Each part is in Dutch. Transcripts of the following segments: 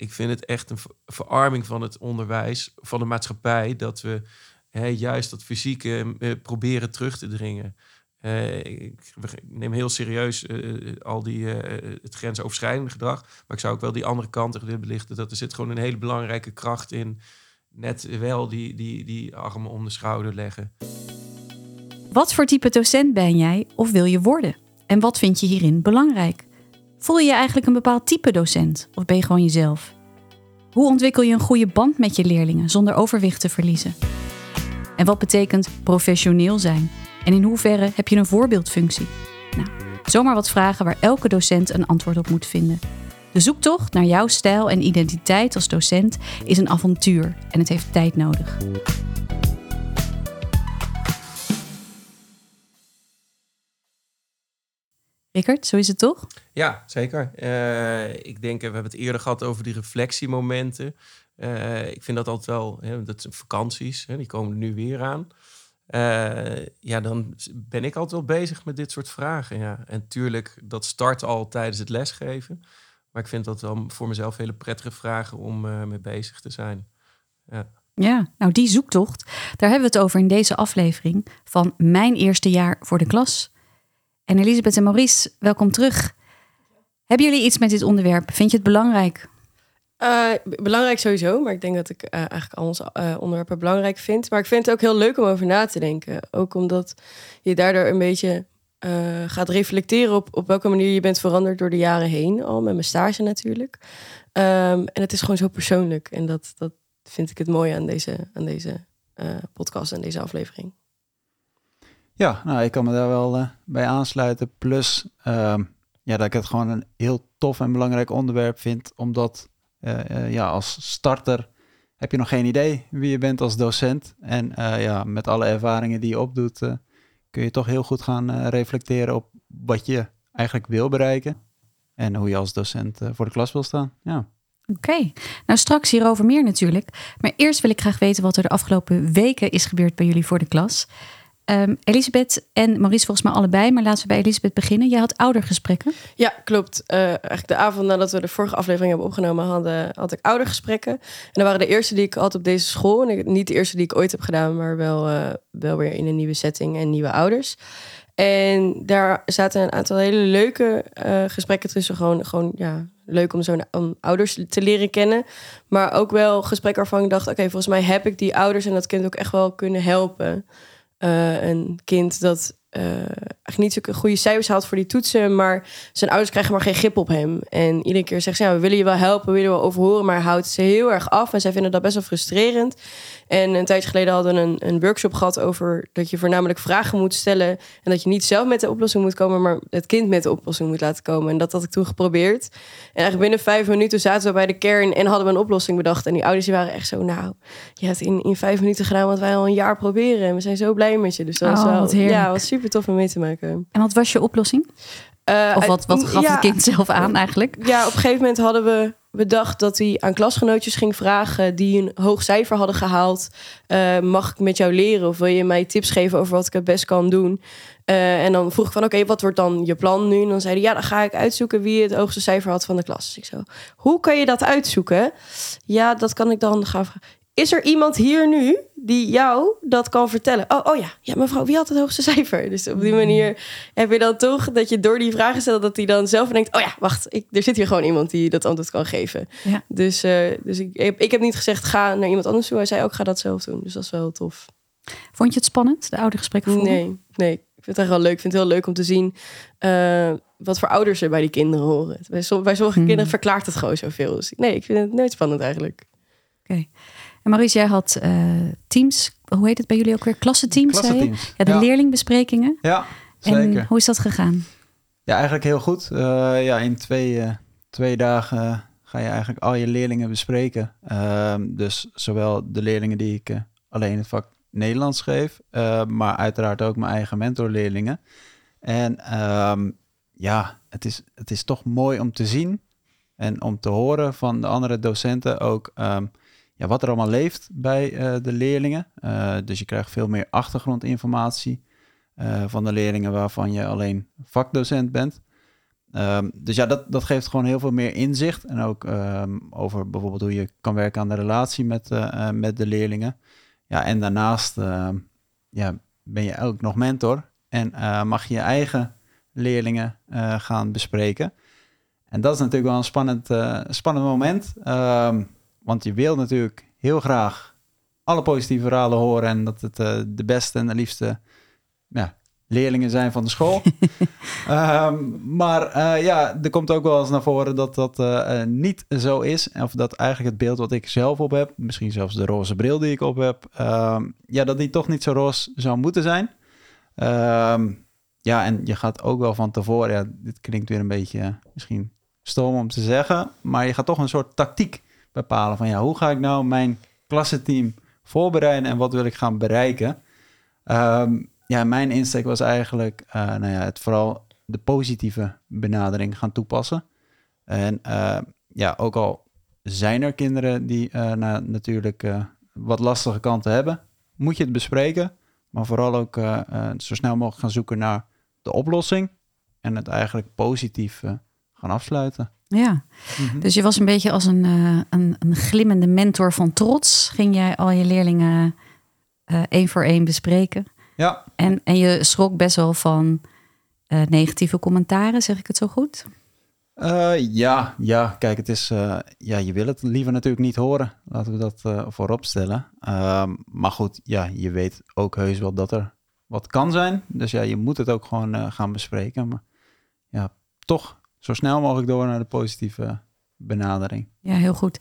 ik vind het echt een verarming van het onderwijs, van de maatschappij, dat we hè, juist dat fysieke eh, proberen terug te dringen. Uh, ik, neem heel serieus uh, al die, uh, het grensoverschrijdende gedrag. Maar ik zou ook wel die andere kanten willen belichten. Dat er zit gewoon een hele belangrijke kracht in. Net wel die, die, die armen om de schouder leggen. Wat voor type docent ben jij of wil je worden? En wat vind je hierin belangrijk? Voel je je eigenlijk een bepaald type docent of ben je gewoon jezelf? Hoe ontwikkel je een goede band met je leerlingen zonder overwicht te verliezen? En wat betekent professioneel zijn? En in hoeverre heb je een voorbeeldfunctie? Nou, zomaar wat vragen waar elke docent een antwoord op moet vinden. De zoektocht naar jouw stijl en identiteit als docent is een avontuur en het heeft tijd nodig. Rickert, zo is het toch? Ja, zeker. Uh, ik denk, we hebben het eerder gehad over die reflectiemomenten. Uh, ik vind dat altijd wel, hè, dat zijn vakanties, hè, die komen er nu weer aan. Uh, ja, dan ben ik altijd wel bezig met dit soort vragen. Ja. En tuurlijk, dat start al tijdens het lesgeven. Maar ik vind dat wel voor mezelf hele prettige vragen om mee bezig te zijn. Ja. ja, nou die zoektocht, daar hebben we het over in deze aflevering van Mijn Eerste Jaar voor de Klas. En Elisabeth en Maurice, welkom terug. Hebben jullie iets met dit onderwerp? Vind je het belangrijk? Uh, belangrijk sowieso, maar ik denk dat ik uh, eigenlijk al onze uh, onderwerpen belangrijk vind. Maar ik vind het ook heel leuk om over na te denken. Ook omdat je daardoor een beetje gaat reflecteren op, op welke manier je bent veranderd door de jaren heen. Al met mijn stage natuurlijk. Um, en het is gewoon zo persoonlijk. En dat, dat vind ik het mooie aan deze, aan deze podcast en deze aflevering. Ja, nou, ik kan me daar wel bij aansluiten. Plus ehm, ja, dat ik het gewoon een heel tof en belangrijk onderwerp vind. Omdat eh, eh, ja, als starter heb je nog geen idee wie je bent als docent. En eh, ja, met alle ervaringen die je opdoet, kun je toch heel goed gaan reflecteren op wat je eigenlijk wil bereiken. En hoe je als docent voor de klas wil staan. Ja. Oké, nou straks hierover meer natuurlijk. Maar eerst wil ik graag weten wat er de afgelopen weken is gebeurd bij jullie voor de klas. Um, Elisabeth en Maurice volgens mij allebei, maar laten we bij Elisabeth beginnen. Jij had oudergesprekken. Ja, klopt. Uh, eigenlijk de avond nadat we de vorige aflevering hebben opgenomen, hadden, had ik oudergesprekken. En dat waren de eerste die ik had op deze school. En niet de eerste die ik ooit heb gedaan, maar wel, uh, wel weer in een nieuwe setting en nieuwe ouders. En daar zaten een aantal hele leuke uh, gesprekken tussen. Gewoon, gewoon ja, leuk om zo'n om ouders te leren kennen. Maar ook wel gesprekken waarvan ik dacht: oké, volgens mij heb ik die ouders en dat kind ook echt wel kunnen helpen. Uh, een kind dat uh, eigenlijk niet zulke goede cijfers haalt voor die toetsen, maar zijn ouders krijgen maar geen grip op hem. En iedere keer zegt ze, ja, we willen je wel helpen, we willen je wel overhoren, maar houdt ze heel erg af. En zij vinden dat best wel frustrerend. En een tijdje geleden hadden we een, een workshop gehad over dat je voornamelijk vragen moet stellen en dat je niet zelf met de oplossing moet komen, maar het kind met de oplossing moet laten komen. En dat had ik toen geprobeerd. En eigenlijk binnen vijf minuten zaten we bij de kern en hadden we een oplossing bedacht. En die ouders die waren echt zo, nou, je hebt in, in vijf minuten gedaan wat wij al een jaar proberen. En we zijn zo blij met je. Dus dat oh, was wel, ja, was super tof om mee te maken. En wat was je oplossing? Uh, of wat, wat gaf het kind zelf aan eigenlijk? Ja, op een gegeven moment hadden we bedacht dat hij aan klasgenootjes ging vragen die een hoog cijfer hadden gehaald. Uh, mag ik met jou leren of wil je mij tips geven over wat ik het best kan doen? Uh, en dan vroeg ik van oké, wat wordt dan je plan nu? En dan zei hij ja, dan ga ik uitzoeken wie het hoogste cijfer had van de klas. Dus ik zo, hoe kan je dat uitzoeken? Ja, dat kan ik dan gaan vragen. Is er iemand hier nu die jou dat kan vertellen? Oh, oh ja, ja, mevrouw, wie had het hoogste cijfer? Dus op die manier heb je dan toch dat je door die vragen stelt, dat hij dan zelf denkt: Oh ja, wacht, ik, er zit hier gewoon iemand die dat antwoord kan geven. Ja. Dus, uh, dus ik, ik heb niet gezegd: ga naar iemand anders toe. Hij zei ook: ga dat zelf doen. Dus dat is wel tof. Vond je het spannend, de oude gesprekken? Nee, nee. Ik vind het echt wel leuk. Ik vind het heel leuk om te zien uh, wat voor ouders er bij die kinderen horen. Bij, bij sommige hmm. kinderen verklaart het gewoon zoveel. Dus nee, ik vind het nooit spannend eigenlijk. Oké. En Maurice, jij had uh, teams, hoe heet het bij jullie ook weer? Klassenteams, Klassenteams. Ja, de leerlingbesprekingen. Ja, zeker. En hoe is dat gegaan? Ja, eigenlijk heel goed. Uh, ja, in twee, uh, twee dagen ga je eigenlijk al je leerlingen bespreken. Ehm, dus zowel de leerlingen die ik alleen het vak Nederlands geef, maar uiteraard ook mijn eigen mentorleerlingen. En um, ja, het is, het is toch mooi om te zien en om te horen van de andere docenten ook um, ja, wat er allemaal leeft bij uh, de leerlingen. Uh, dus je krijgt veel meer achtergrondinformatie uh, van de leerlingen waarvan je alleen vakdocent bent. Ehm, dus ja, dat, dat geeft gewoon heel veel meer inzicht. En ook ehm, over bijvoorbeeld hoe je kan werken aan de relatie met, eh, eh, met de leerlingen. Ja, en daarnaast ehm, ja, ben je ook nog mentor. En eh, mag je je eigen leerlingen eh, gaan bespreken. En dat is natuurlijk wel een spannend, eh, spannend moment. Want je wil natuurlijk heel graag alle positieve verhalen horen. En dat het eh, de beste en de liefste ja, leerlingen zijn van de school. Ehm, maar eh, ja, er komt ook wel eens naar voren dat dat eh, niet zo is. Of dat eigenlijk het beeld wat ik zelf op heb, misschien zelfs de roze bril die ik op heb, ehm, ja, dat die toch niet zo roze zou moeten zijn. Ehm, ja, en je gaat ook wel van tevoren, ja, dit klinkt weer een beetje misschien stom om te zeggen, maar je gaat toch een soort tactiek bepalen van ja, hoe ga ik nou mijn klassenteam voorbereiden en wat wil ik gaan bereiken? Ehm, ja, mijn insteek was eigenlijk eh, nou ja, het vooral de positieve benadering gaan toepassen. En eh, ja, ook al zijn er kinderen die eh, nou, natuurlijk wat lastige kanten hebben, moet je het bespreken. Maar vooral ook zo snel mogelijk gaan zoeken naar de oplossing. En het eigenlijk positief gaan afsluiten. Ja, Mhm. dus je was een beetje als een, eh, een, een glimmende mentor van trots. Ging jij al je leerlingen eh, één voor één bespreken. Ja, En, en je schrok best wel van eh, negatieve commentaren, zeg ik het zo goed? Ja, ja, kijk, het is, ja, je wil het liever natuurlijk niet horen. Laten we dat voorop stellen. Ehm, maar goed, ja, je weet ook heus wel dat er wat kan zijn. Dus ja, je moet het ook gewoon gaan bespreken. Maar ja, toch zo snel mogelijk door naar de positieve benadering. Ja, heel goed.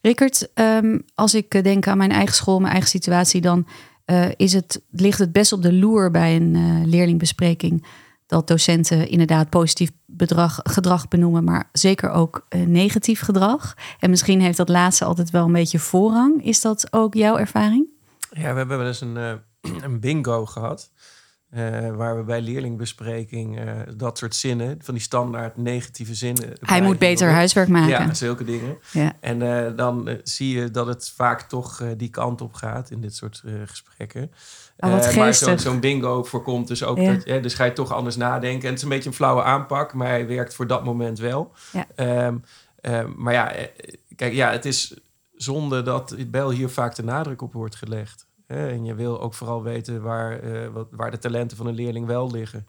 Rickert, ehm, als ik eh, denk aan mijn eigen school, mijn eigen situatie, dan eh, is het, ligt het best op de loer bij een eh, leerlingbespreking dat docenten inderdaad positief bedrag, gedrag benoemen, maar zeker ook negatief gedrag. En misschien heeft dat laatste altijd wel een beetje voorrang. Is dat ook jouw ervaring? Ja, we hebben wel eens een, eh, een bingo gehad. eh, waar we bij leerlingbespreking eh, dat soort zinnen, van die standaard negatieve zinnen. Hij moet beter huiswerk maken. Ja, zulke dingen. Ja. En eh, dan zie je dat het vaak toch die kant op gaat in dit soort gesprekken. Oh, wat maar zo'n bingo voorkomt dus ook Ja. dat, dus ga je toch anders nadenken. En het is een beetje een flauwe aanpak, maar hij werkt voor dat moment wel. Ja. Ehm, ehm, maar ja, kijk, ja, het is zonde dat bij hier vaak de nadruk op wordt gelegd. En je wil ook vooral weten waar, eh, wat, waar de talenten van een leerling wel liggen.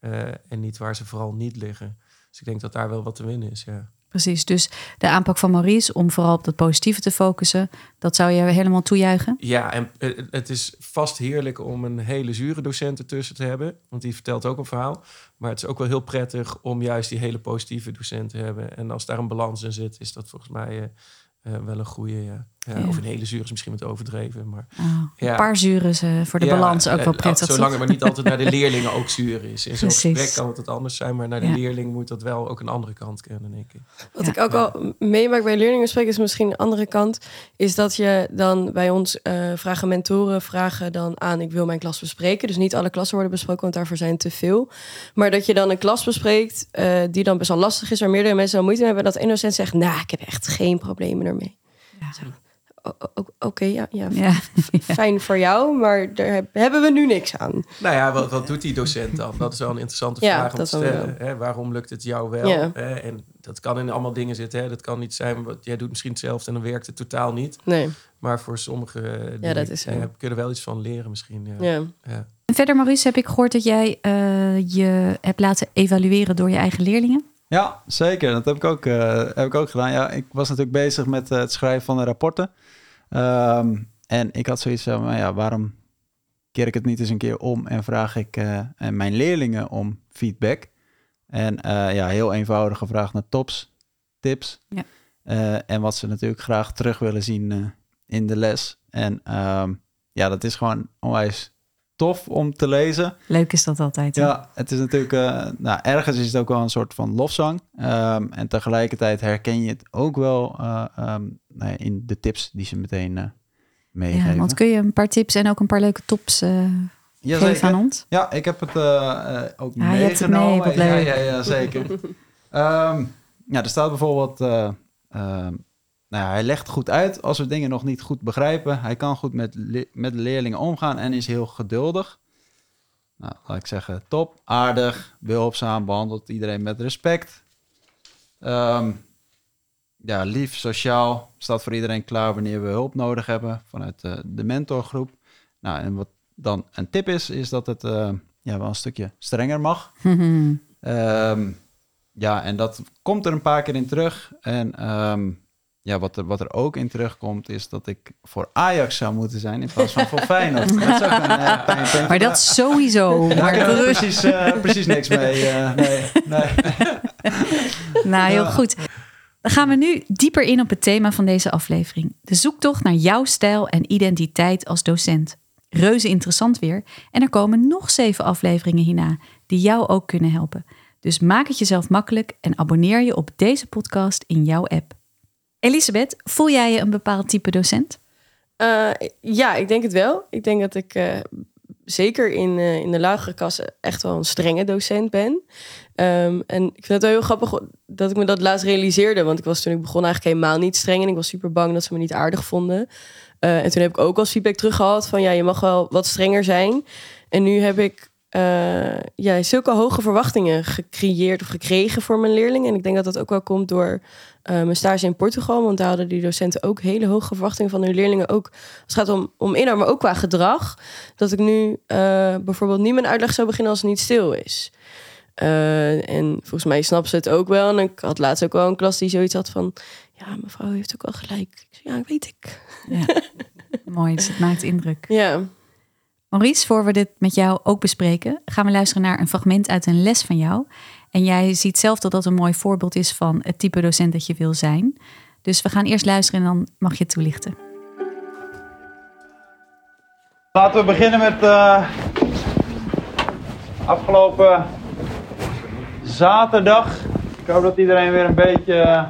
eh, en niet waar ze vooral niet liggen. Dus ik denk dat daar wel wat te winnen is, ja. Precies, dus de aanpak van Maurice om vooral op dat positieve te focussen, dat zou je helemaal toejuichen? Ja, en eh, het is vast heerlijk om een hele zure docent ertussen te hebben. Want die vertelt ook een verhaal. Maar het is ook wel heel prettig om juist die hele positieve docent te hebben. En als daar een balans in zit, is dat volgens mij wel een goede. Ja. Ja, Ja. Of een hele zure is misschien wat overdreven. Maar Oh, Ja. Een paar zures eh, voor de Ja, balans ook eh, wel prettig. Zolang toch? het maar niet altijd naar de leerlingen ook zuur is. In zo'n Precies. gesprek kan het het anders zijn. Maar naar de Ja. leerling moet dat wel ook een andere kant kennen, denk ik. Wat Ja. ik ook al meemaak bij leerlingengesprekken is misschien een andere kant. Is dat je dan bij ons eh, vragen mentoren vragen dan aan ik wil mijn klas bespreken. Dus niet alle klassen worden besproken, want daarvoor zijn te veel. Maar dat je dan een klas bespreekt eh, die dan best wel lastig is, waar meerdere mensen dan moeite mee hebben. Dat één docent zegt, nou, ik heb echt geen problemen ermee. Ja. Oké, ja, ja, Ja. fijn voor jou, maar daar heb- hebben we nu niks aan. Nou ja, wat, wat doet die docent dan? Dat is wel een interessante Ja, vraag om te stellen. Hè? Waarom lukt het jou wel? Ja. Hè? En dat kan in allemaal dingen zitten. Hè? Dat kan niet zijn, wat jij doet misschien hetzelfde en dan werkt het totaal niet. Nee, Maar voor sommige dingen, dat is zo. eh, kun je er wel iets van leren misschien. Ja. ja. Ja. En verder, Maurice, heb ik gehoord dat jij eh, je hebt laten evalueren door je eigen leerlingen. Ja, zeker. Dat heb ik ook, eh, heb ik ook gedaan. Ja, ik was natuurlijk bezig met eh, het schrijven van de rapporten. Ehm, en ik had zoiets van, nou ja, waarom keer ik het niet eens een keer om en vraag ik eh, mijn leerlingen om feedback? En ja, heel eenvoudig gevraagd naar tops, tips. Ja. En wat ze natuurlijk graag terug willen zien in de les. En ehm, ja, dat is gewoon onwijs tof om te lezen. Leuk is dat altijd. hè? Ja, het is natuurlijk, eh, nou, ergens is het ook wel een soort van lofzang. Ehm, en tegelijkertijd herken je het ook wel eh, ehm, nou ja, in de tips die ze meteen eh, meegeven. Ja, want kun je een paar tips en ook een paar leuke tops Jazeker. geven aan ons? Ja, ik heb het ook Ah, je hebt het mee, meegenomen. wat ja, ja, ja, zeker. Ehm, ja, er staat bijvoorbeeld... eh, nou ja, hij legt goed uit als we dingen nog niet goed begrijpen. Hij kan goed met, le- met leerlingen omgaan en is heel geduldig. Nou, laat ik zeggen, top, aardig, behulpzaam, behandelt iedereen met respect. Ehm, ja, lief, sociaal, staat voor iedereen klaar wanneer we hulp nodig hebben vanuit de, de mentorgroep. Nou, en wat dan een tip is, is dat het eh, ja, wel een stukje strenger mag. Ehm, ja, en dat komt er een paar keer in terug. En ehm, ja, wat er, wat er ook in terugkomt, is dat ik voor Ajax zou moeten zijn in plaats van voor Feyenoord. Dat is ook een eh. Maar dat is sowieso. Daar Maar we precies, eh, precies niks mee. eh, nee, nee. Nou, heel goed. Dan gaan we nu dieper in op het thema van deze aflevering. De zoektocht naar jouw stijl en identiteit als docent. Reuze interessant weer. En er komen nog zeven afleveringen hierna die jou ook kunnen helpen. Dus maak het jezelf makkelijk en abonneer je op deze podcast in jouw app. Elisabeth, voel jij je een bepaald type docent? Eh, ja, ik denk het wel. Ik denk dat ik eh, zeker in, eh, in de lagere klasse echt wel een strenge docent ben. Ehm, en ik vind het wel heel grappig dat ik me dat laatst realiseerde. Want ik was toen ik begon eigenlijk helemaal niet streng. En ik was super bang dat ze me niet aardig vonden. En toen heb ik ook als feedback teruggehad van ja, je mag wel wat strenger zijn. En nu heb ik eh, ja, zulke hoge verwachtingen gecreëerd of gekregen voor mijn leerlingen. En ik denk dat dat ook wel komt door eh, mijn stage in Portugal. Want daar hadden die docenten ook hele hoge verwachtingen van hun leerlingen. Ook als het gaat om, om inhoud, maar ook qua gedrag. Dat ik nu eh, bijvoorbeeld niet mijn uitleg zou beginnen als het niet stil is. En volgens mij snapt ze het ook wel. En ik had laatst ook wel een klas die zoiets had van... Ja, mevrouw heeft ook wel gelijk. Ja, weet ik. Ja. Mooi, dus het maakt indruk. Ja, Maurice, voor we dit met jou ook bespreken, gaan we luisteren naar een fragment uit een les van jou. En jij ziet zelf dat dat een mooi voorbeeld is van het type docent dat je wil zijn. Dus we gaan eerst luisteren en dan mag je het toelichten. Laten we beginnen met eh, afgelopen zaterdag. Ik hoop dat iedereen weer een beetje eh,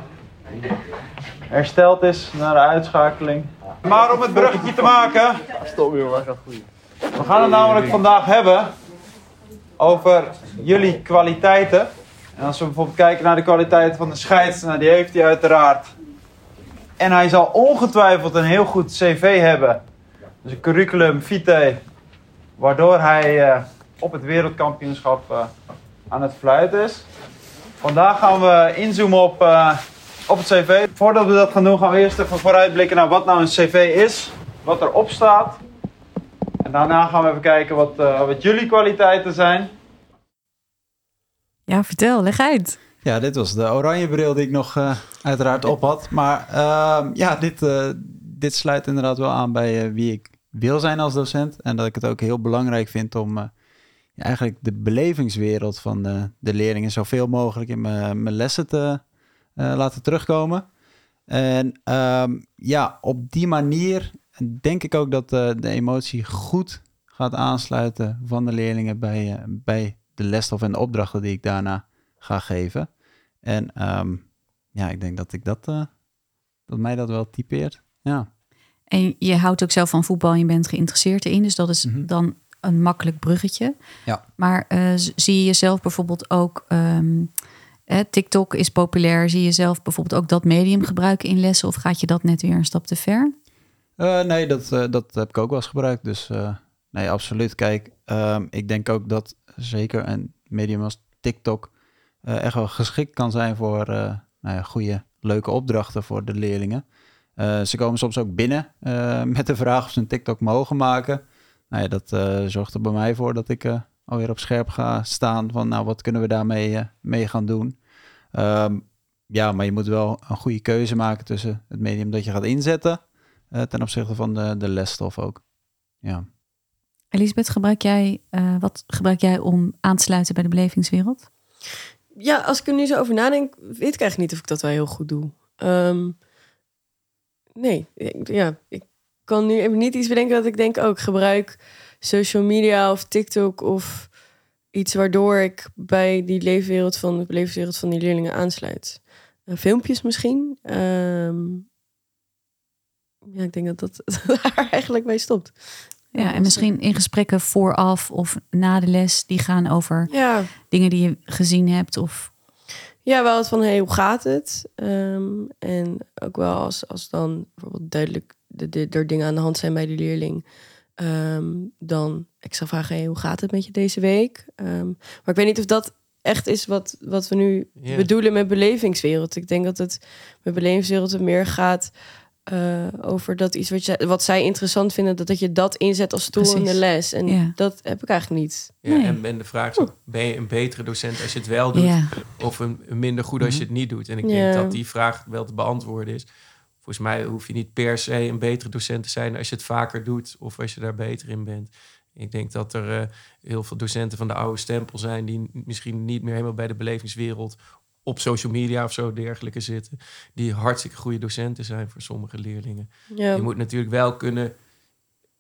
hersteld is na de uitschakeling. Maar om het bruggetje te maken. We gaan het namelijk vandaag hebben over jullie kwaliteiten. En als we bijvoorbeeld kijken naar de kwaliteiten van de scheids, nou, die heeft hij uiteraard. En hij zal ongetwijfeld een heel goed cv hebben. Dus een curriculum vitae, waardoor hij eh, op het wereldkampioenschap eh, aan het fluiten is. Vandaag gaan we inzoomen op, eh, op het cv. Voordat we dat gaan doen, gaan we eerst even vooruitblikken naar wat nou een cv is, wat erop staat. En daarna gaan we even kijken wat, eh, wat jullie kwaliteiten zijn. Ja, vertel, leg uit. Ja, dit was de oranje bril die ik nog eh, uiteraard op had. Maar ehm, ja, dit, eh, dit sluit inderdaad wel aan bij eh, wie ik wil zijn als docent. En dat ik het ook heel belangrijk vind om eh, ja, eigenlijk de belevingswereld van de, de leerlingen zoveel mogelijk in mijn mijn lessen te eh, laten terugkomen. En ehm, ja, op die manier denk ik ook dat eh, de emotie goed gaat aansluiten van de leerlingen bij, eh, bij de lesstof en de opdrachten die ik daarna ga geven. En ehm, ja, ik denk dat ik dat, eh, dat mij dat wel typeert. Ja. En je houdt ook zelf van voetbal en je bent geïnteresseerd erin. Dus dat is Mhm. dan een makkelijk bruggetje. Ja. Maar zie je jezelf bijvoorbeeld ook... eh, TikTok is populair. Zie je zelf bijvoorbeeld ook dat medium gebruiken in lessen? Of gaat je dat net weer een stap te ver? Eh, nee, dat, eh, dat heb ik ook wel eens gebruikt. Dus eh, nee, absoluut. Kijk, ehm, ik denk ook dat zeker een medium als TikTok echt wel geschikt kan zijn voor nou ja, goede, leuke opdrachten voor de leerlingen. Ze komen soms ook binnen met de vraag of ze een TikTok mogen maken. Nou ja, dat zorgt er bij mij voor dat ik alweer op scherp ga staan van, nou, wat kunnen we daarmee mee gaan doen? Ehm, ja, maar je moet wel een goede keuze maken tussen het medium dat je gaat inzetten eh, ten opzichte van de, de lesstof ook. Ja. Elisabeth, gebruik jij, eh, wat gebruik jij om aan te sluiten bij de belevingswereld? ja, als ik er nu zo over nadenk, weet ik eigenlijk niet of ik dat wel heel goed doe. Ehm, nee, ik- ja, ik kan nu even niet iets bedenken dat ik denk, ook gebruik social media of TikTok of iets waardoor ik bij die leefwereld van de belevingswereld van die leerlingen aansluit. Eh, filmpjes misschien. Ehm, ja, ik denk dat dat daar eigenlijk bij stopt. Ja, en misschien in gesprekken vooraf of na de les, die gaan over Ja, dingen die je gezien hebt. Of Ja, wel het van, hey, hoe gaat het? Ehm, en ook wel als, als dan bijvoorbeeld duidelijk de, de, er dingen aan de hand zijn bij de leerling... ehm, dan extra vragen, hey, hoe gaat het met je deze week? Ehm, maar ik weet niet of dat echt is wat, wat we nu bedoelen met belevingswereld. Ik denk dat het met belevingswereld er meer gaat eh, over dat iets wat, je, wat zij interessant vinden, dat, dat je dat inzet als tool in de les. En Ja. dat heb ik eigenlijk niet. Ja, Nee. en, en de vraag is ook, ben je een betere docent als je het wel doet? Ja, Of een, een minder goed als je het niet doet? En ik Ja. denk dat die vraag wel te beantwoorden is. Volgens mij hoef je niet per se een betere docent te zijn als je het vaker doet of als je daar beter in bent. Ik denk dat er eh, heel veel docenten van de oude stempel zijn die misschien niet meer helemaal bij de belevingswereld op social media of zo dergelijke zitten. Die hartstikke goede docenten zijn voor sommige leerlingen. Ja. Je moet natuurlijk wel kunnen,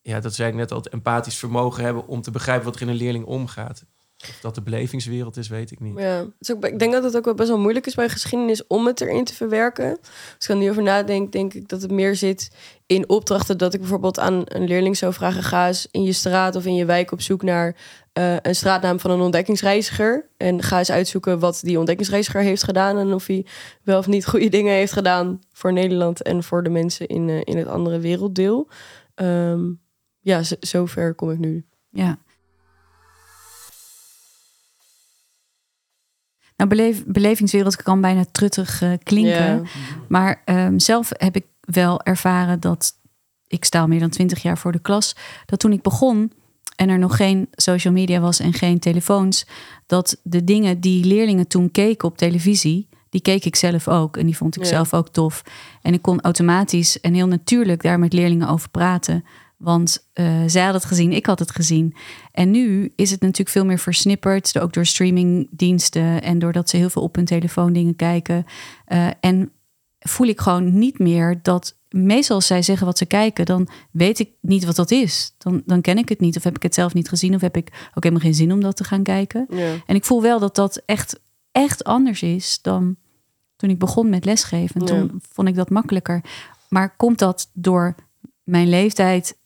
ja, dat zei ik net al, het empathisch vermogen hebben om te begrijpen wat er in een leerling omgaat. Of dat de belevingswereld is, weet ik niet. Ja, ik denk dat het ook wel best wel moeilijk is bij geschiedenis om het erin te verwerken. Als ik er nu over nadenk, denk ik dat het meer zit in opdrachten. Dat ik bijvoorbeeld aan een leerling zou vragen: ga eens in je straat of in je wijk op zoek naar eh, een straatnaam van een ontdekkingsreiziger. En ga eens uitzoeken wat die ontdekkingsreiziger heeft gedaan. En of hij wel of niet goede dingen heeft gedaan voor Nederland en voor de mensen in, eh, in het andere werelddeel. Ehm, ja, zover kom ik nu. ja. Nou, beleef, belevingswereld kan bijna truttig eh, klinken. Maar ehm, zelf heb ik wel ervaren dat ik sta al meer dan twintig jaar voor de klas. Dat toen ik begon en er nog geen social media was en geen telefoons, dat de dingen die leerlingen toen keken op televisie, die keek ik zelf ook en die vond ik Ja. zelf ook tof. En ik kon automatisch en heel natuurlijk daar met leerlingen over praten. Want eh, zij had het gezien, ik had het gezien. En nu is het natuurlijk veel meer versnipperd, ook door streamingdiensten en doordat ze heel veel op hun telefoon dingen kijken. Eh, en voel ik gewoon niet meer dat meestal als zij zeggen wat ze kijken, dan weet ik niet wat dat is. Dan, dan ken ik het niet of heb ik het zelf niet gezien of heb ik ook helemaal geen zin om dat te gaan kijken. Ja. En ik voel wel dat dat echt, echt anders is dan toen ik begon met lesgeven. Ja. Toen vond ik dat makkelijker. Maar komt dat door mijn leeftijd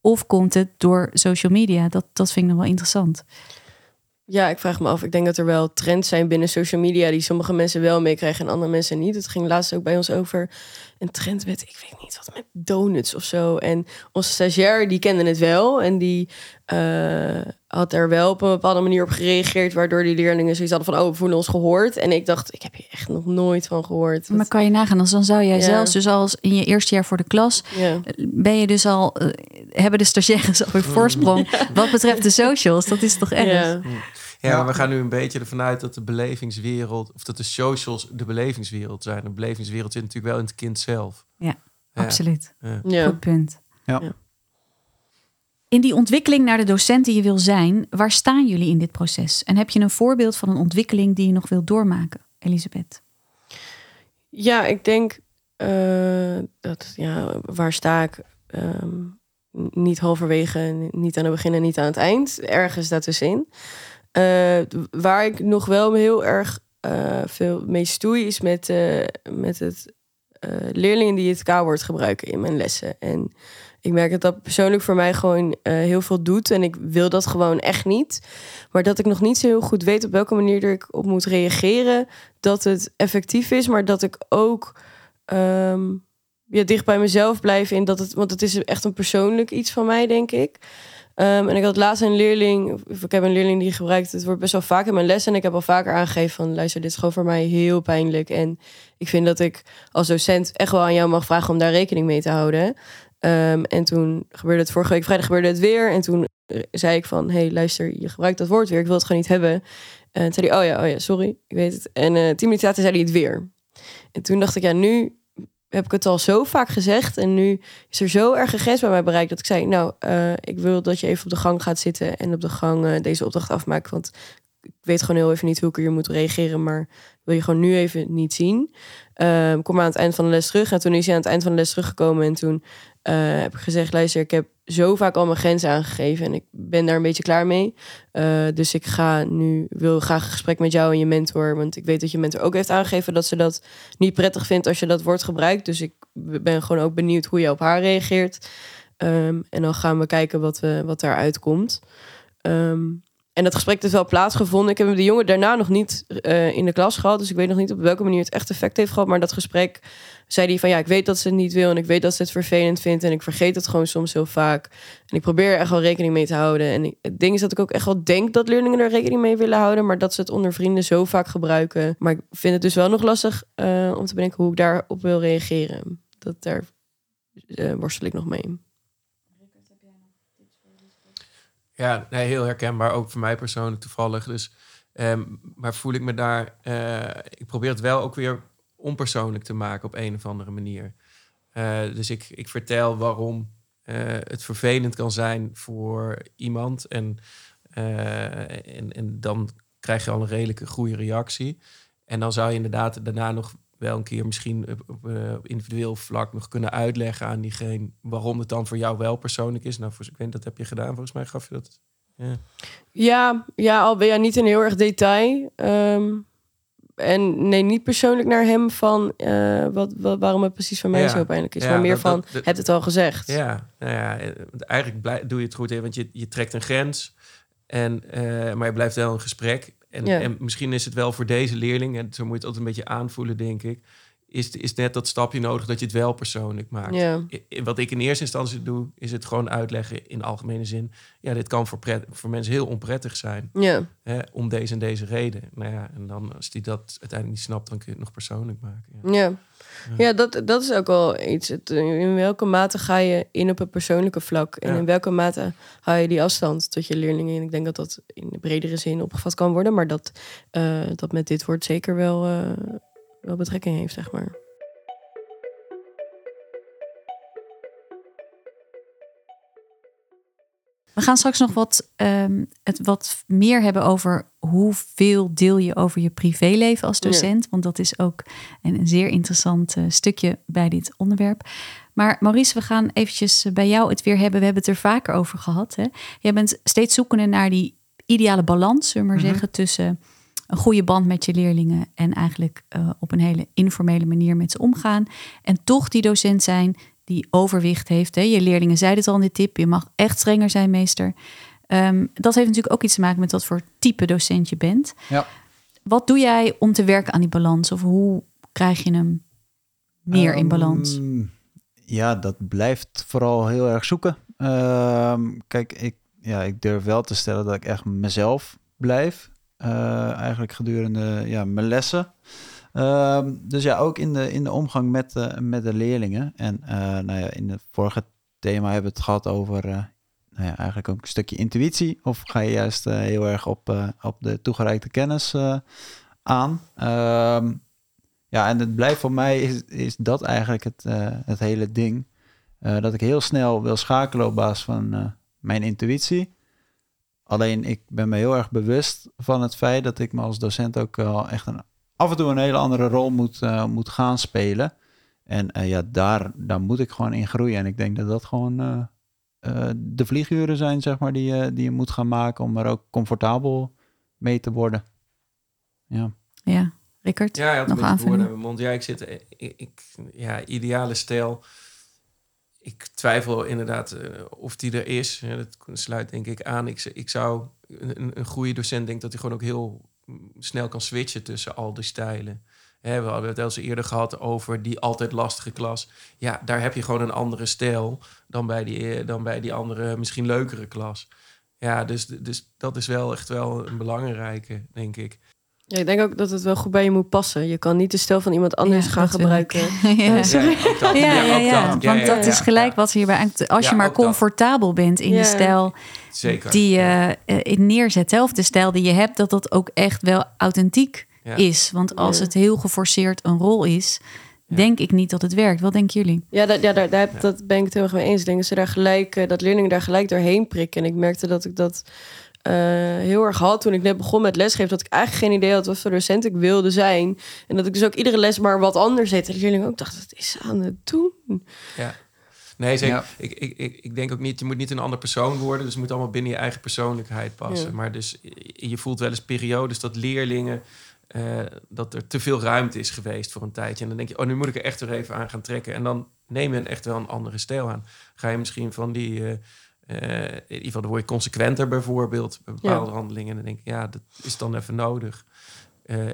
of komt het door social media? Dat, dat vind ik nog wel interessant. Ja, ik vraag me af. Ik denk dat er wel trends zijn binnen social media die sommige mensen wel meekrijgen en andere mensen niet. Het ging laatst ook bij ons over een trend met, ik weet niet wat, met donuts of zo. En onze stagiair, die kende het wel en die eh, had er wel op een bepaalde manier op gereageerd, waardoor die leerlingen zoiets hadden van, oh, we voelen ons gehoord. En ik dacht, ik heb hier echt nog nooit van gehoord. Maar kan je nagaan, als dan zou jij Ja. zelfs dus als in je eerste jaar voor de klas ja. ben je dus al, eh, hebben de stagiaires alweer voorsprong wat betreft de socials. Dat is toch erg? Ja. Maar we gaan nu een beetje ervan uit dat de belevingswereld, of dat de socials de belevingswereld zijn. De belevingswereld zit natuurlijk wel in het kind zelf. Ja, Ja. Absoluut. Goed punt. Ja. In die ontwikkeling naar de docent die je wil zijn, waar staan jullie in dit proces? En heb je een voorbeeld van een ontwikkeling die je nog wilt doormaken, Elisabeth? Ja, ik denk eh, dat, ja, waar sta ik? Ehm, niet halverwege, niet aan het begin en niet aan het eind. Ergens daartussenin. Eh, waar ik nog wel heel erg eh, veel mee stoei, is met, met het leerlingen die het K-woord gebruiken in mijn lessen. En ik merk dat dat persoonlijk voor mij gewoon eh, heel veel doet. En ik wil dat gewoon echt niet. Maar dat ik nog niet zo heel goed weet op welke manier er ik op moet reageren. Dat het effectief is, maar dat ik ook ehm, ja, dicht bij mezelf blijf in dat het. Want het is echt een persoonlijk iets van mij, denk ik. Ehm, en ik had laatst een leerling, ik heb een leerling die gebruikt het wordt best wel vaak in mijn les. En ik heb al vaker aangegeven van luister, dit is gewoon voor mij heel pijnlijk. En ik vind dat ik als docent echt wel aan jou mag vragen om daar rekening mee te houden. Ehm, en toen gebeurde het vorige week vrijdag gebeurde het weer. En toen eh, zei ik van, hey luister, je gebruikt dat woord weer. Ik wil het gewoon niet hebben. En toen zei hij, oh ja, oh ja, sorry, ik weet het. En eh tien minuten later zei hij het weer. En toen dacht ik, ja, nu heb ik het al zo vaak gezegd. En nu is er zo erg een grens bij mij bereikt dat ik zei, nou, eh, ik wil dat je even op de gang gaat zitten en op de gang deze opdracht afmaakt. Want ik weet gewoon heel even niet hoe ik hier moet reageren, maar wil je gewoon nu even niet zien. Ehm, kom aan het eind van de les terug. En toen is hij aan het eind van de les teruggekomen. En toen eh, heb ik gezegd, luister, ik heb zo vaak al mijn grenzen aangegeven. En ik ben daar een beetje klaar mee. Eh, dus ik ga nu, wil graag een gesprek met jou en je mentor. Want ik weet dat je mentor ook heeft aangegeven dat ze dat niet prettig vindt als je dat woord gebruikt. Dus ik ben gewoon ook benieuwd hoe je op haar reageert. Ehm, en dan gaan we kijken wat, we, wat daaruit komt. Ehm, En dat gesprek heeft wel plaatsgevonden. Ik heb de jongen daarna nog niet eh, in de klas gehad. Dus ik weet nog niet op welke manier het echt effect heeft gehad. Maar dat gesprek zei hij van ja, ik weet dat ze het niet wil. En ik weet dat ze het vervelend vindt. En ik vergeet het gewoon soms heel vaak. En ik probeer er echt wel rekening mee te houden. En het ding is dat ik ook echt wel denk dat leerlingen er rekening mee willen houden. Maar dat ze het onder vrienden zo vaak gebruiken. Maar ik vind het dus wel nog lastig eh, om te bedenken hoe ik daarop wil reageren. Dat daar eh, worstel ik nog mee. Ja, nee, heel herkenbaar. Ook voor mij persoonlijk toevallig. Dus, ehm, maar voel ik me daar... eh, ik probeer het wel ook weer onpersoonlijk te maken op een of andere manier. Eh, dus ik, ik vertel waarom eh, het vervelend kan zijn voor iemand. En, en, en dan krijg je al een redelijke goede reactie. En dan zou je inderdaad daarna nog wel een keer misschien op, op, eh, op individueel vlak nog kunnen uitleggen aan diegene waarom het dan voor jou wel persoonlijk is. Nou, voor, ik weet, dat heb je gedaan. Volgens mij gaf je dat. Ja. Ja, ja, al ben je niet in heel erg detail. Ehm, en nee, niet persoonlijk naar hem van eh, wat, wat, waarom het precies van mij Ja. zo pijnlijk is. Ja, maar meer dat- van, heb het al gezegd. Ja, nou ja, eh, eigenlijk blij- doe je het goed, hè, want je, je trekt een grens. En, maar je blijft wel een gesprek. En, Ja. en misschien is het wel voor deze leerling, en zo moet je het altijd een beetje aanvoelen, denk ik. Is, is net dat stapje nodig dat je het wel persoonlijk maakt. Ja. Wat ik in eerste instantie doe, is het gewoon uitleggen in algemene zin. Ja, dit kan voor, pret, voor mensen heel onprettig zijn. Ja. Hè, om deze en deze reden. Nou ja, en dan als die dat uiteindelijk niet snapt, dan kun je het nog persoonlijk maken. Ja. Ja, ja dat, dat is ook wel iets. Het, in welke mate ga je in op het persoonlijke vlak? En in welke mate hou je die afstand tot je leerlingen? En ik denk dat dat in de bredere zin opgevat kan worden. Maar dat, eh, dat met dit woord zeker wel, eh, wel betrekking heeft, zeg maar. We gaan straks nog wat, ehm, het wat meer hebben over hoeveel deel je over je privéleven als docent. Want dat is ook een, een zeer interessant eh, stukje bij dit onderwerp. Maar Maurice, we gaan eventjes bij jou het weer hebben. We hebben het er vaker over gehad. Hè? Jij bent steeds zoekende naar die ideale balans, zullen we maar Mhm. zeggen, tussen een goede band met je leerlingen en eigenlijk eh, op een hele informele manier met ze omgaan. En toch die docent zijn die overwicht heeft. Hè? Je leerlingen zeiden het al in de tip, je mag echt strenger zijn, meester. Ehm, dat heeft natuurlijk ook iets te maken met wat voor type docent je bent. Ja. Wat doe jij om te werken aan die balans? Of hoe krijg je hem meer in balans? Ehm, Ja, dat blijft vooral heel erg zoeken. Ehm, kijk, ik, ja, ik durf wel te stellen dat ik echt mezelf blijf. Eh, eigenlijk gedurende ja, mijn lessen. Ehm, dus ja, ook in de, in de omgang met, de met de leerlingen. En eh, nou ja, in het vorige thema hebben we het gehad over eh, nou ja, eigenlijk ook een stukje intuïtie. Of ga je juist eh, heel erg op, eh, op de toegereikte kennis eh, aan. Ehm, ja, en het blijft voor mij is, is dat eigenlijk het, eh, het hele ding. Eh, dat ik heel snel wil schakelen op basis van eh, mijn intuïtie. Alleen ik ben me heel erg bewust van het feit dat ik me als docent ook wel echt een, af en toe een hele andere rol moet, eh, moet gaan spelen. En eh, ja, daar, daar moet ik gewoon in groeien. En ik denk dat dat gewoon eh, eh, de vlieguren zijn, zeg maar, die, je die je moet gaan maken om er ook comfortabel mee te worden. Ja. Ja, Rickert? Ja, je had een Nog aanvulling? in mijn mond. Ja, ik zit... Ik, ik- ja, ideale stijl. Ik twijfel inderdaad eh, of die er is. Dat sluit denk ik aan. Ik, ik zou... Een, een goede docent denkt dat hij gewoon ook heel mm, snel kan switchen tussen al die stijlen. We hadden het al eens eerder gehad over die altijd lastige klas. Ja, daar heb je gewoon een andere stijl dan bij die, eh, dan bij die andere, misschien leukere klas. Ja, dus, dus dat is wel echt wel een belangrijke, denk ik. Ja, ik denk ook dat het wel goed bij je moet passen. Je kan niet de stijl van iemand anders Ja, gaan gebruiken. ja. sorry. Ja. Ja, want dat is ja. gelijk wat hierbij aankomt. Als Ja, je maar dat. comfortabel bent in Ja. de stijl Zeker. die je eh, in neerzet, of de stijl die je hebt, dat dat ook echt wel authentiek Ja. is. Want als Ja. het heel geforceerd een rol is, Ja. denk ik niet dat het werkt. Wat denken jullie? Ja, dat, ja daar, daar, heb- dat ben ik het heel erg mee eens. Ik denk dat, ze daar gelijk, eh, dat leerlingen daar gelijk doorheen prikken. En ik merkte dat ik dat eh, heel erg had toen ik net begon met lesgeven. Dat ik eigenlijk geen idee had wat voor docent ik wilde zijn. En dat ik dus ook iedere les maar wat anders deed. En de leerlingen ook dachten, wat is ze aan het doen? Nee, zeker. Ja. Ik, ik, ik, ik denk ook niet, je moet niet een ander persoon worden. Dus het moet allemaal binnen je eigen persoonlijkheid passen. Ja. Maar dus je voelt wel eens periodes dat leerlingen... eh, dat er te veel ruimte is geweest voor een tijdje. En dan denk je, oh, nu moet ik er echt weer even aan gaan trekken. En dan neem je echt wel een andere stijl aan. Ga je misschien van die... eh, in ieder geval, dan word je consequenter bijvoorbeeld bij bepaalde handelingen. En dan denk ik, ja, dat is dan even nodig.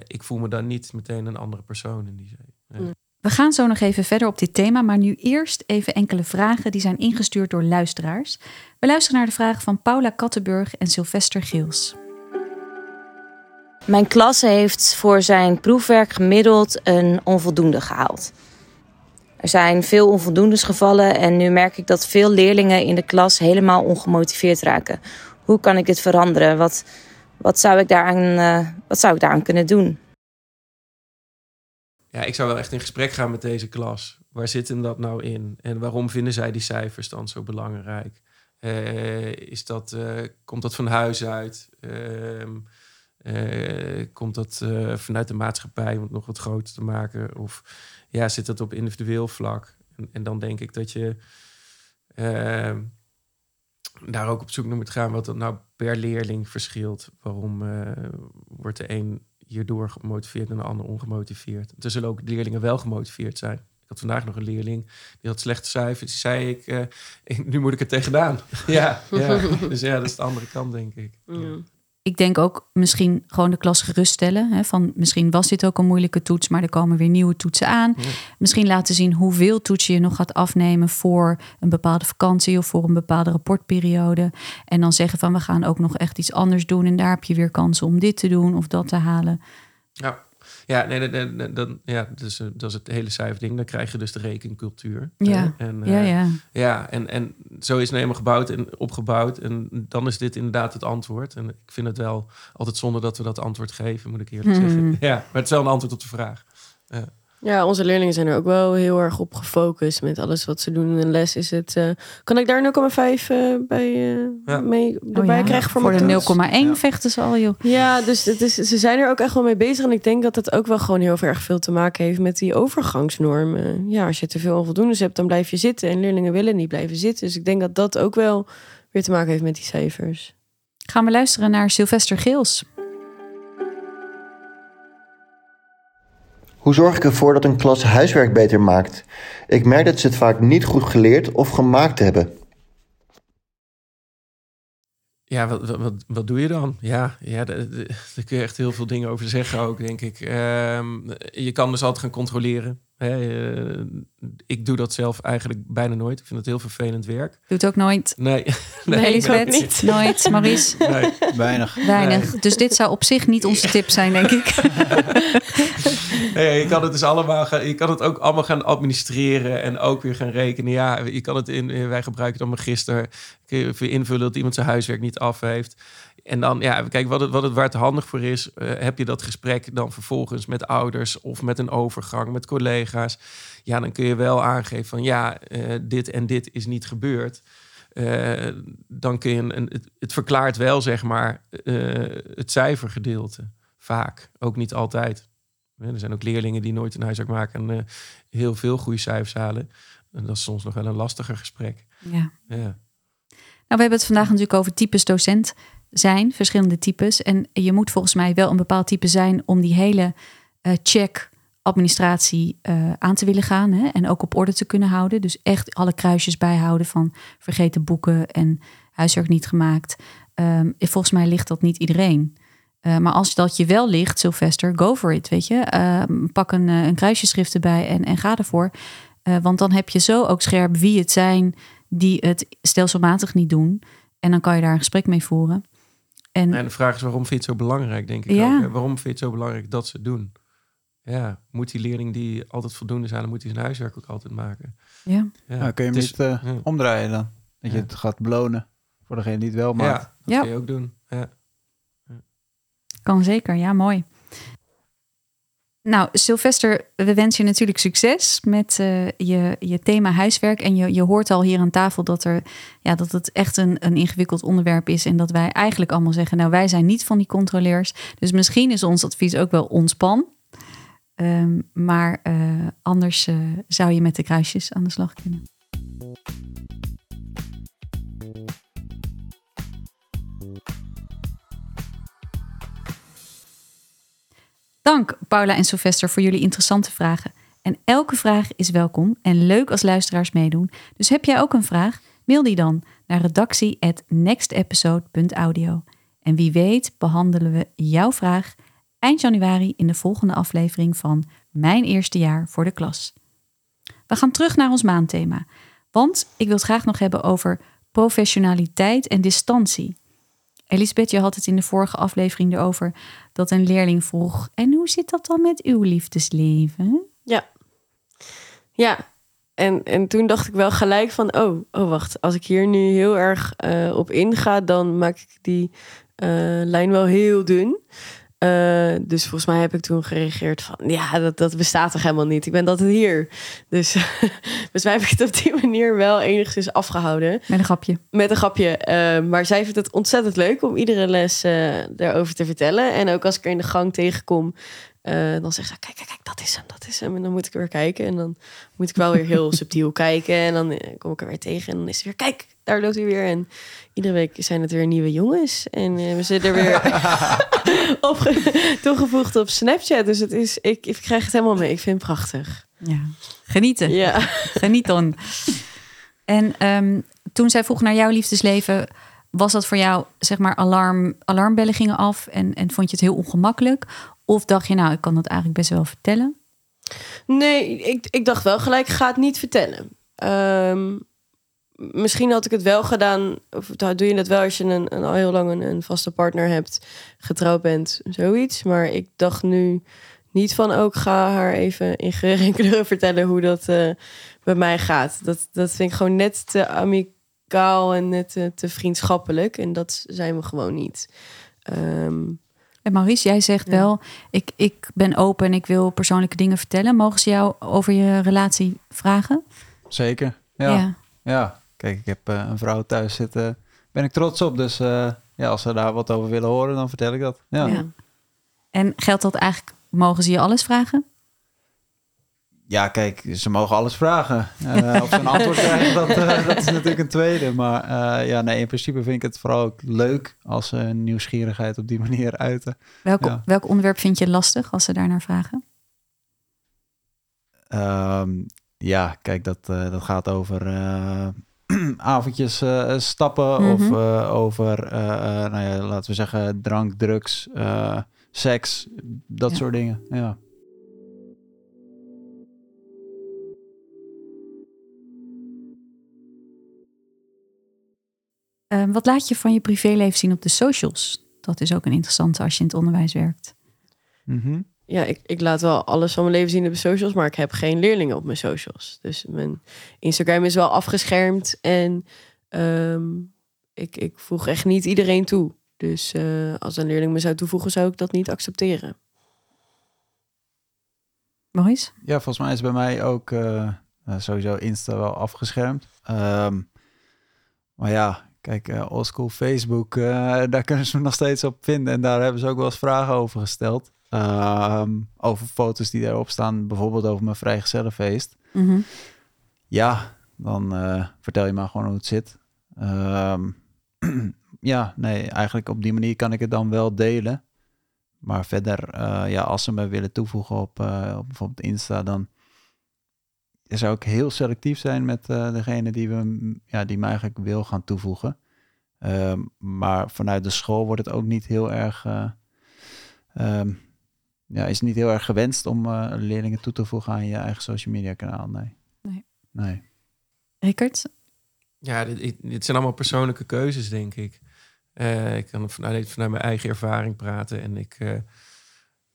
ik voel me dan niet meteen een andere persoon in die zin. We gaan zo nog even verder op dit thema, maar nu eerst even enkele vragen die zijn ingestuurd door luisteraars. We luisteren naar de vragen van Paula Kattenburg en Sylvester Geels. Mijn klas heeft voor zijn proefwerk gemiddeld een onvoldoende gehaald. Er zijn veel onvoldoendes gevallen en nu merk ik dat veel leerlingen in de klas helemaal ongemotiveerd raken. Hoe kan ik dit veranderen? Wat, wat, zou, ik daaraan, uh, wat zou ik daaraan kunnen doen? Ja, ik zou wel echt in gesprek gaan met deze klas. Waar zit hem dat nou in? En waarom vinden zij die cijfers dan zo belangrijk? Uh, is dat, uh, komt dat van huis uit? Uh, komt dat vanuit de maatschappij om het nog wat groter te maken? Of ja, zit dat op individueel vlak? En, en dan denk ik dat je ehm, daar ook op zoek naar moet gaan wat dat nou per leerling verschilt. Waarom wordt de een hierdoor gemotiveerd en de ander ongemotiveerd. Er zullen ook leerlingen wel gemotiveerd zijn. Ik had vandaag nog een leerling die had slechte cijfers. Die zei ik, nu moet ik er tegenaan. ja, ja, dus ja, dat is de andere kant, denk ik. Ja ik denk ook misschien gewoon de klas geruststellen. Hè, van misschien was dit ook een moeilijke toets, maar er komen weer nieuwe toetsen aan. Misschien laten zien hoeveel toetsen je nog gaat afnemen voor een bepaalde vakantie of voor een bepaalde rapportperiode. En dan zeggen van we gaan ook nog echt iets anders doen. En daar heb je weer kansen om dit te doen of dat te halen. Ja. Ja, nee, nee, dan, ja dus, uh, dat is het hele cijferding. Dan krijg je dus de rekencultuur. Ja, en, uh, ja, ja. ja en, en zo is het helemaal gebouwd en opgebouwd. En dan is dit inderdaad het antwoord. En ik vind het wel altijd zonde dat we dat antwoord geven, moet ik eerlijk hmm. zeggen. Ja, maar het is wel een antwoord op de vraag. Ja. Ja, onze leerlingen zijn er ook wel heel erg op gefocust met alles wat ze doen in een les. Is het, uh, kan ik daar 0,5 uh, bij uh, mee oh erbij oh, krijgen voor, voor de 0,1 vechten ze al, joh. Ja, dus het is, ze zijn er ook echt wel mee bezig. En ik denk dat het ook wel gewoon heel erg veel te maken heeft met die overgangsnormen. Ja, als je te veel onvoldoendes hebt, dan blijf je zitten. En leerlingen willen niet blijven zitten. Dus ik denk dat dat ook wel weer te maken heeft met die cijfers. Gaan we luisteren naar Sylvester Geels. Hoe zorg ik ervoor dat een klas huiswerk beter maakt? Ik merk dat ze het vaak niet goed geleerd of gemaakt hebben. Ja, wat, wat, wat doe je dan? Ja, ja daar, kun je echt heel veel dingen over zeggen ook, denk ik. Ehm, je kan dus altijd gaan controleren. Eh, ik doe dat zelf eigenlijk bijna nooit. Ik vind het heel vervelend werk. Doet ook nooit? Nee. nee, nee Elisabeth? Niet. Nooit. Maurice? Nee. Weinig. Weinig. Dus dit zou op zich niet onze tip zijn, denk ik. nee, je kan het dus allemaal gaan, je kan het ook allemaal gaan administreren en ook weer gaan rekenen. Ja, je kan het in, wij gebruiken het dan magister. Kun je invullen dat iemand zijn huiswerk niet af heeft. En dan, ja, kijk, wat het, wat het, waar het handig voor is, uh, heb je dat gesprek dan vervolgens met ouders of met een overgang, met collega's. Ja, dan kun je wel aangeven van ja, uh, dit en dit is niet gebeurd. Uh, dan kun je een, een het, het, verklaart wel, zeg maar, het cijfergedeelte. Vaak, ook niet altijd. Er zijn ook leerlingen die nooit een huiswerk maken en heel veel goede cijfers halen. En dat is soms nog wel een lastiger gesprek. Ja. ja. Nou, we hebben het vandaag natuurlijk over types docent zijn, verschillende types. En je moet volgens mij wel een bepaald type zijn om die hele uh, check administratie uh, aan te willen gaan. Hè? En ook op orde te kunnen houden. Dus echt alle kruisjes bijhouden van vergeten boeken en huiswerk niet gemaakt. Um, volgens mij ligt dat niet iedereen. Uh, maar als dat je wel ligt, Sylvester, go for it, weet je. Uh, pak een, een kruisjeschrift erbij en, en ga ervoor. want dan heb je zo ook scherp wie het zijn die het stelselmatig niet doen. En dan kan je daar een gesprek mee voeren. En, en de vraag is waarom vind je het zo belangrijk, denk ik ja. ook. Waarom vind je het zo belangrijk dat ze het doen? Ja, moet die leerling die altijd voldoende zijn, moet hij zijn huiswerk ook altijd maken. Ja. ja. Nou, kun je hem niet uh, omdraaien dan? Dat je het gaat belonen voor degene die het wel maakt. Ja, dat kun je ook doen. Ja. Kan zeker, ja, mooi. Nou, Sylvester, we wensen je natuurlijk succes met uh, je, je thema huiswerk. En je, je hoort al hier aan tafel dat, er, ja, dat het echt een, een ingewikkeld onderwerp is. En dat wij eigenlijk allemaal zeggen, nou wij zijn niet van die controleurs. Dus misschien is ons advies ook wel ontspan. Um, maar uh, anders uh, zou je met de kruisjes aan de slag kunnen. Dank Paula en Sylvester voor jullie interessante vragen. En elke vraag is welkom en leuk als luisteraars meedoen. Dus heb jij ook een vraag? Mail die dan naar redactie@nextepisode.audio. En wie weet behandelen we jouw vraag eind januari in de volgende aflevering van Mijn eerste jaar voor de klas. We gaan terug naar ons maandthema, want ik wil het graag nog hebben over professionaliteit en distantie. Elisabeth, je had het in de vorige aflevering erover dat een leerling vroeg: En hoe zit dat dan met uw liefdesleven? Ja. Ja. En, en toen dacht ik wel gelijk van, oh, oh wacht, als ik hier nu heel erg eh, op inga, dan maak ik die eh, lijn wel heel dun. Eh, dus volgens mij heb ik toen gereageerd van, ja, dat, dat bestaat toch helemaal niet. Ik ben dat hier. Dus volgens mij heb ik het op die manier wel enigszins afgehouden. Met een grapje. Met een grapje. Eh, maar zij vindt het ontzettend leuk om iedere les eh daarover te vertellen. En ook als ik er in de gang tegenkom, dan zegt ze: Kijk, kijk, kijk, dat is hem, dat is hem. En dan moet ik weer kijken. En dan moet ik wel weer heel subtiel kijken. En dan kom ik er weer tegen. En dan is het weer: Kijk, daar loopt hij weer. En iedere week zijn het weer nieuwe jongens. En eh, we zitten er weer op toegevoegd op Snapchat. Dus het is, ik, ik krijg het helemaal mee. Ik vind het prachtig. Ja. Genieten. Ja. Geniet dan. En ehm, toen zij vroeg naar jouw liefdesleven, was dat voor jou, zeg maar, alarm, alarmbellen gingen af en, en vond je het heel ongemakkelijk? Of dacht je, nou, ik kan dat eigenlijk best wel vertellen? Nee, ik, ik dacht wel gelijk, ga het niet vertellen. Ehm, misschien had ik het wel gedaan, of doe je dat wel als je een, een, al heel lang een, een vaste partner hebt, getrouwd bent, zoiets. Maar ik dacht nu niet van, ook ga haar even in geur en kleuren vertellen hoe dat eh, bij mij gaat. Dat, dat vind ik gewoon net te amicaal en net te, te vriendschappelijk. En dat zijn we gewoon niet. Ehm, En Maurice, jij zegt Ja. wel, ik, ik ben open en ik wil persoonlijke dingen vertellen. Mogen ze jou over je relatie vragen? Zeker. Ja. ja. Kijk, ik heb eh, een vrouw thuis zitten. Ben ik trots op. Dus eh, ja, als ze daar wat over willen horen, dan vertel ik dat. Ja. Ja. En geldt dat eigenlijk, mogen ze je alles vragen? Ja, kijk, ze mogen alles vragen. Eh, of ze een antwoord krijgen, dat, dat is natuurlijk een tweede. Maar ja, nee, in principe vind ik het vooral ook leuk als ze hun nieuwsgierigheid op die manier uiten. Welk, Ja. welk onderwerp vind je lastig als ze daarnaar vragen? Ehm, ja, kijk, dat, dat gaat over avondjes eh, stappen of Mhm. eh, over, eh, eh, nou ja, laten we zeggen, drank, drugs, eh, seks, dat Ja. soort dingen. Ja. Ehm, wat laat je van je privéleven zien op de socials? Dat is ook een interessante als je in het onderwijs werkt. Mhm. Ja, ik, ik laat wel alles van mijn leven zien op de socials, maar ik heb geen leerlingen op mijn socials. Dus mijn Instagram is wel afgeschermd en ehm, ik, ik voeg echt niet iedereen toe. Dus eh, als een leerling me zou toevoegen, zou ik dat niet accepteren. Maurice? Ja, volgens mij is bij mij ook eh, eh, sowieso Insta wel afgeschermd. Ehm, maar ja, kijk, eh oldschool Facebook, eh, daar kunnen ze me nog steeds op vinden. En daar hebben ze ook wel eens vragen over gesteld. Ehm, over foto's die daarop staan, bijvoorbeeld over mijn vrijgezellenfeest. Mhm. Ja, dan eh, vertel je maar gewoon hoe het zit. Ehm, ja, nee, eigenlijk op die manier kan ik het dan wel delen. Maar verder, eh, ja, als ze me willen toevoegen op, eh, op bijvoorbeeld Insta, dan zou ik heel selectief zijn met degene die, we, ja, die me eigenlijk wil gaan toevoegen. Ehm, maar vanuit de school wordt het ook niet heel erg, ja, is het niet heel erg gewenst om eh, leerlingen toe te voegen aan je eigen social media kanaal. Nee. Nee. Nee. Rickert? Ja, dit, zijn allemaal persoonlijke keuzes, denk ik. Eh, ik kan vanuit, vanuit mijn eigen ervaring praten. En ik, eh,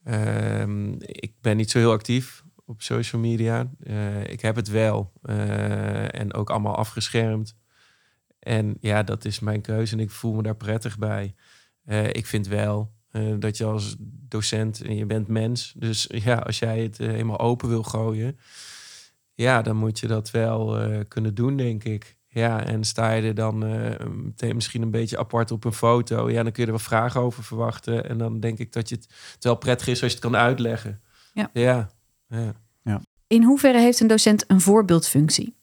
ehm, ik ben niet zo heel actief op social media. Eh, ik heb het wel. eh, en ook allemaal afgeschermd. En ja, dat is mijn keuze en ik voel me daar prettig bij. Eh, ik vind wel eh, dat je als docent, en je bent mens. Dus ja, als jij het eh, helemaal open wil gooien... Ja, dan moet je dat wel eh, kunnen doen, denk ik. Ja, en sta je er dan eh, meteen misschien een beetje apart op een foto... ja, dan kun je er wel vragen over verwachten. En dan denk ik dat je het, het wel prettig is als je het kan uitleggen. Ja. Ja, ja. In hoeverre heeft een docent een voorbeeldfunctie?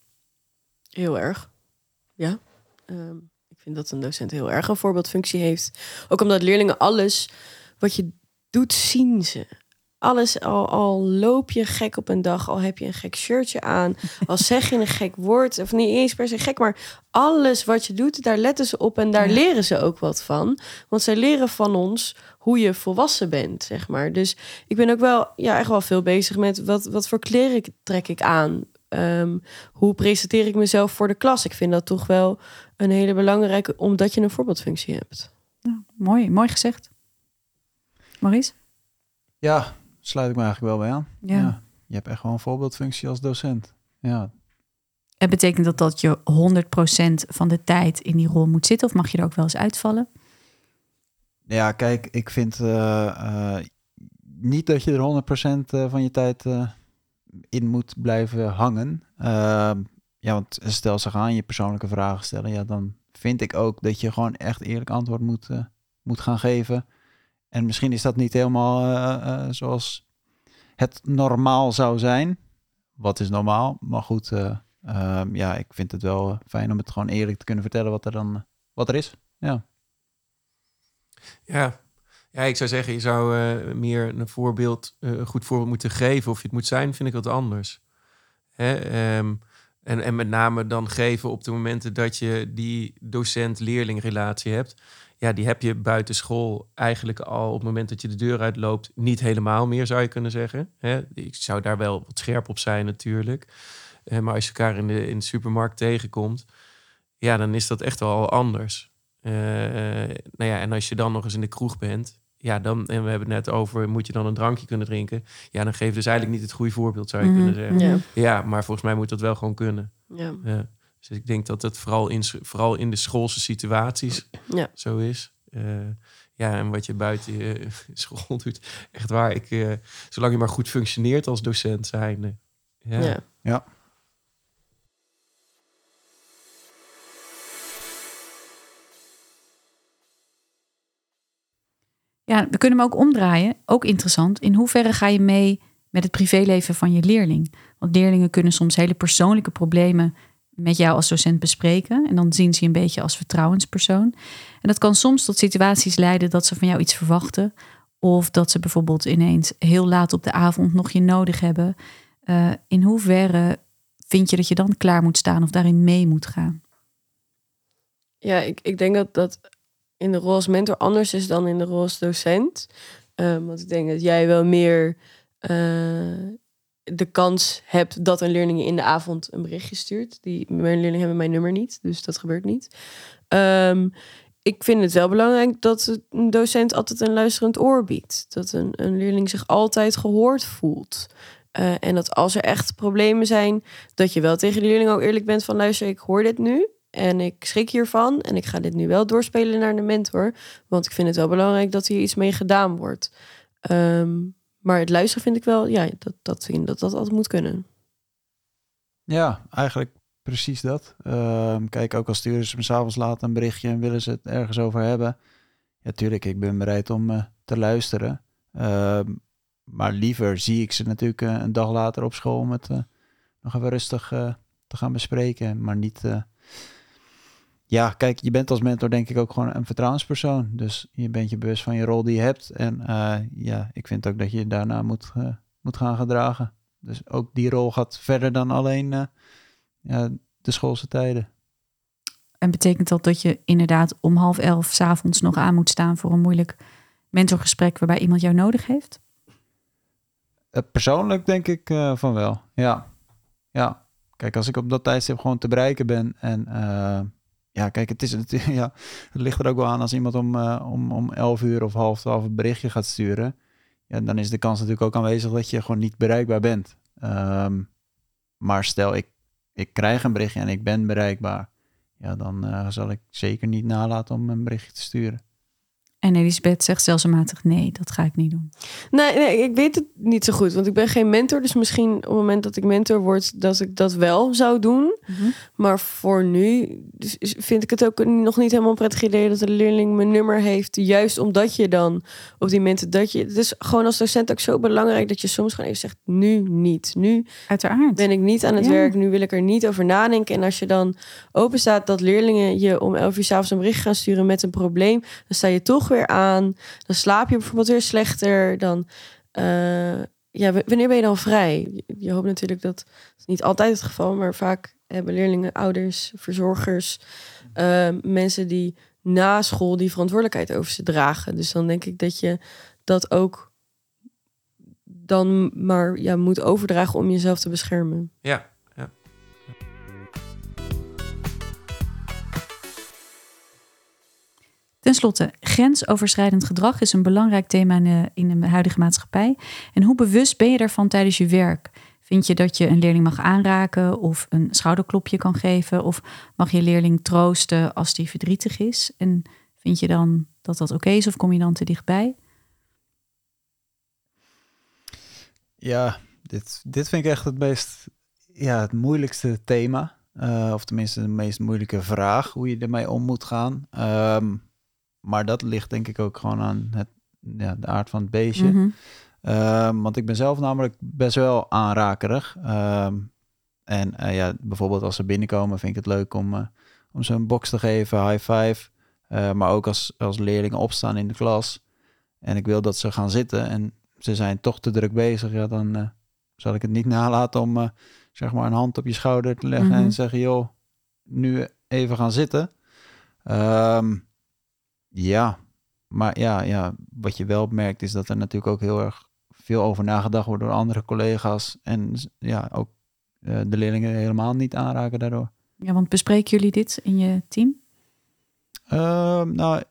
Heel erg. Ja. Ehm, ik vind dat een docent heel erg een voorbeeldfunctie heeft. Ook omdat leerlingen alles wat je doet, zien ze. alles, al, al loop je gek op een dag, al heb je een gek shirtje aan, al zeg je een gek woord, of niet eens per se gek, maar alles wat je doet, daar letten ze op en daar Ja. leren ze ook wat van. Want zij leren van ons hoe je volwassen bent, zeg maar. Dus ik ben ook wel, ja, echt wel veel bezig met wat, wat voor kleren trek ik aan. Ehm, hoe presenteer ik mezelf voor de klas? Ik vind dat toch wel een hele belangrijke, omdat je een voorbeeldfunctie hebt. Ja, mooi, mooi gezegd. Maurice? Ja, sluit ik me eigenlijk wel bij aan. Ja. Je hebt echt wel een voorbeeldfunctie als docent. Ja, En betekent dat dat je 100% van de tijd in die rol moet zitten? Of mag je er ook wel eens uitvallen? Ja, kijk, ik vind eh, eh, niet dat je er 100% eh, van je tijd eh, in moet blijven hangen. Ja, want stel ze gaan je persoonlijke vragen stellen, ja, dan vind ik ook dat je gewoon echt eerlijk antwoord moet, eh, moet gaan geven. En misschien is dat niet helemaal eh, eh, zoals het normaal zou zijn. Wat is normaal? Maar goed, eh, ehm, ja, ik vind het wel fijn om het gewoon eerlijk te kunnen vertellen wat er dan wat er is. Ja. Ja. ja, ik zou zeggen, je zou meer een voorbeeld, goed voorbeeld moeten geven. Of je het moet zijn, vind ik wat anders. Hè? ehm, en, en met name dan geven op de momenten dat je die docent-leerling relatie hebt. Ja, die heb je buiten school eigenlijk al op het moment dat je de deur uitloopt niet helemaal meer, zou je kunnen zeggen. Ik zou daar wel wat scherp op zijn natuurlijk. Eh, maar als je elkaar in de, in de supermarkt tegenkomt, ja, dan is dat echt wel anders. Eh, nou ja, en als je dan nog eens in de kroeg bent, ja, dan, en we hebben het net over, moet je dan een drankje kunnen drinken? Ja, dan geef je dus eigenlijk niet het goede voorbeeld, zou je Mhm. kunnen zeggen. Ja. Ja, maar volgens mij moet dat wel gewoon kunnen. Ja. Ja. Dus ik denk dat het vooral in, vooral in de schoolse situaties Ja. zo is. Eh, ja, en wat je buiten je school doet. Echt waar, ik, eh, zolang je maar goed functioneert als docent zijnde. Ja. Ja. Ja, we kunnen hem ook omdraaien. Ook interessant. In hoeverre ga je mee met het privéleven van je leerling? Want leerlingen kunnen soms hele persoonlijke problemen met jou als docent bespreken. En dan zien ze je een beetje als vertrouwenspersoon. En dat kan soms tot situaties leiden dat ze van jou iets verwachten. Of dat ze bijvoorbeeld ineens heel laat op de avond nog je nodig hebben. Eh, in hoeverre vind je dat je dan klaar moet staan of daarin mee moet gaan? Ja, ik, ik denk dat dat in de rol als mentor anders is dan in de rol als docent. Ehm, want ik denk dat jij wel meer eh, de kans hebt dat een leerling je in de avond een berichtje stuurt. Die, mijn leerlingen hebben mijn nummer niet, dus dat gebeurt niet. Ehm, ik vind het wel belangrijk dat een docent altijd een luisterend oor biedt. Dat een, een leerling zich altijd gehoord voelt. Eh, en dat als er echt problemen zijn, dat je wel tegen de leerling ook eerlijk bent van luister, ik hoor dit nu. En ik schrik hiervan. En ik ga dit nu wel doorspelen naar de mentor. Want ik vind het wel belangrijk dat hier iets mee gedaan wordt. Ehm, maar het luisteren vind ik wel, ja, dat, dat, dat dat altijd moet kunnen. Ja, eigenlijk precies dat. Ehm, kijk, ook al sturen ze me s'avonds laat een berichtje en willen ze het ergens over hebben. Ja, tuurlijk, ik ben bereid om eh, te luisteren. Ehm, maar liever zie ik ze natuurlijk eh, een dag later op school om het eh, nog even rustig te gaan bespreken. Maar niet... ja, kijk, je bent als mentor denk ik ook gewoon een vertrouwenspersoon. Dus je bent je bewust van je rol die je hebt. En eh, ja, ik vind ook dat je je daarna moet, eh, moet gaan gedragen. Dus ook die rol gaat verder dan alleen eh, ja, de schoolse tijden. En betekent dat dat je inderdaad om half elf s'avonds nog aan moet staan voor een moeilijk mentorgesprek waarbij iemand jou nodig heeft? Persoonlijk denk ik van wel, ja. Ja, kijk, als ik op dat tijdstip gewoon te bereiken ben en... ja, kijk, het, is, het, ja, het ligt er ook wel aan als iemand om, eh, om, om 11 uur of half twaalf een berichtje gaat sturen. Ja, dan is de kans natuurlijk ook aanwezig dat je gewoon niet bereikbaar bent. Ehm, maar stel, ik, ik krijg een berichtje en ik ben bereikbaar. Ja, dan eh, zal ik zeker niet nalaten om een berichtje te sturen. En Elisabeth zegt stelselmatig nee, dat ga ik niet doen. Nee, nee, ik weet het niet zo goed, want ik ben geen mentor. Dus misschien op het moment dat ik mentor word, dat ik dat wel zou doen. Maar voor nu dus vind ik het ook nog niet helemaal een prettig idee dat de leerling mijn nummer heeft. Juist omdat je dan op die momenten dat je. Het is gewoon als docent ook zo belangrijk dat je soms gewoon even zegt: nu niet. Nu Uiteraard. ben ik niet aan het Ja. werk. Nu wil ik er niet over nadenken. En als je dan open staat dat leerlingen je om 11 uur s'avonds een bericht gaan sturen met een probleem, dan sta je toch weer aan. Dan slaap je bijvoorbeeld weer slechter. Dan eh, ja, wanneer ben je dan vrij? Je, hoopt natuurlijk dat, niet altijd het geval, maar vaak hebben leerlingen, ouders, verzorgers, eh, mensen die na school die verantwoordelijkheid over ze dragen. Dus dan denk ik dat je dat ook dan maar ja, moet overdragen om jezelf te beschermen. Ja, Ten slotte, grensoverschrijdend gedrag is een belangrijk thema in de, huidige maatschappij. En hoe bewust ben je daarvan tijdens je werk? Vind je dat je een leerling mag aanraken of een schouderklopje kan geven? Of mag je leerling troosten als die verdrietig is? En vind je dan dat dat oké is of kom je dan te dichtbij? Ja, dit, dit vind ik echt het meest, ja, het moeilijkste thema. Eh, of tenminste de meest moeilijke vraag, hoe je ermee om moet gaan. Ehm, maar dat ligt denk ik ook gewoon aan het, ja, de aard van het beestje. Mhm. Ehm, want ik ben zelf namelijk best wel aanrakerig. Ehm, en eh, ja, bijvoorbeeld als ze binnenkomen vind ik het leuk om, eh, om ze een box te geven, high five. Eh, maar ook als, als leerlingen opstaan in de klas. En ik wil dat ze gaan zitten en ze zijn toch te druk bezig. Ja, dan zal ik het niet nalaten om zeg maar een hand op je schouder te leggen Mhm. en zeggen, joh, nu even gaan zitten. Ehm, ja, maar ja, ja, wat je wel merkt is dat er natuurlijk ook heel erg veel over nagedacht wordt door andere collega's. En ja, ook eh, de leerlingen helemaal niet aanraken daardoor. Ja, want bespreken jullie dit in je team? Ehm, nou,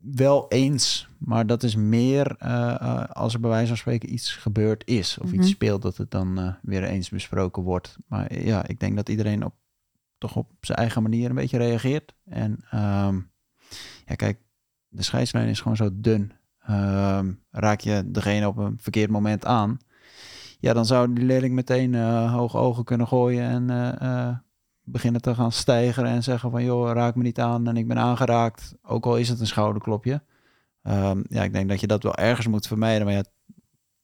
wel eens, maar dat is meer eh, eh, als er bij wijze van spreken iets gebeurd is of Mhm. iets speelt, dat het dan weer eens besproken wordt. Maar ja, ik denk dat iedereen op, toch op zijn eigen manier een beetje reageert. En ehm, ja, kijk, de scheidslijn is gewoon zo dun. Ehm, raak je degene op een verkeerd moment aan, ja, dan zou die leerling meteen eh hoge ogen kunnen gooien en eh, eh, beginnen te gaan stijgen en zeggen van joh, raak me niet aan en ik ben aangeraakt, ook al is het een schouderklopje. Ehm, ja, ik denk dat je dat wel ergens moet vermijden, maar ja,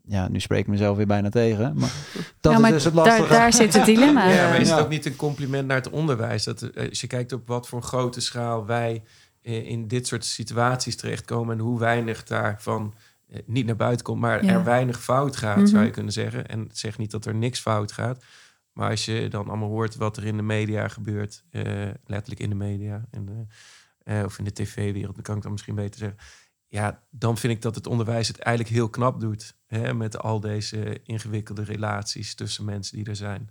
ja nu spreek ik mezelf weer bijna tegen. Maar dat ja, maar is dus het daar, lastige. daar zit het dilemma. Ja, maar is het ook niet een compliment naar het onderwijs? Dat, als je kijkt op wat voor grote schaal wij in dit soort situaties terechtkomen en hoe weinig daarvan eh, niet naar buiten komt, maar Ja. er weinig fout gaat, Mhm. zou je kunnen zeggen. En ik zeg niet dat er niks fout gaat. Maar als je dan allemaal hoort wat er in de media gebeurt, eh, letterlijk in de media, en, eh, eh, of in de tv-wereld, dan kan ik dan misschien beter zeggen. Ja, dan vind ik dat het onderwijs het eigenlijk heel knap doet. Hè, met al deze ingewikkelde relaties tussen mensen die er zijn.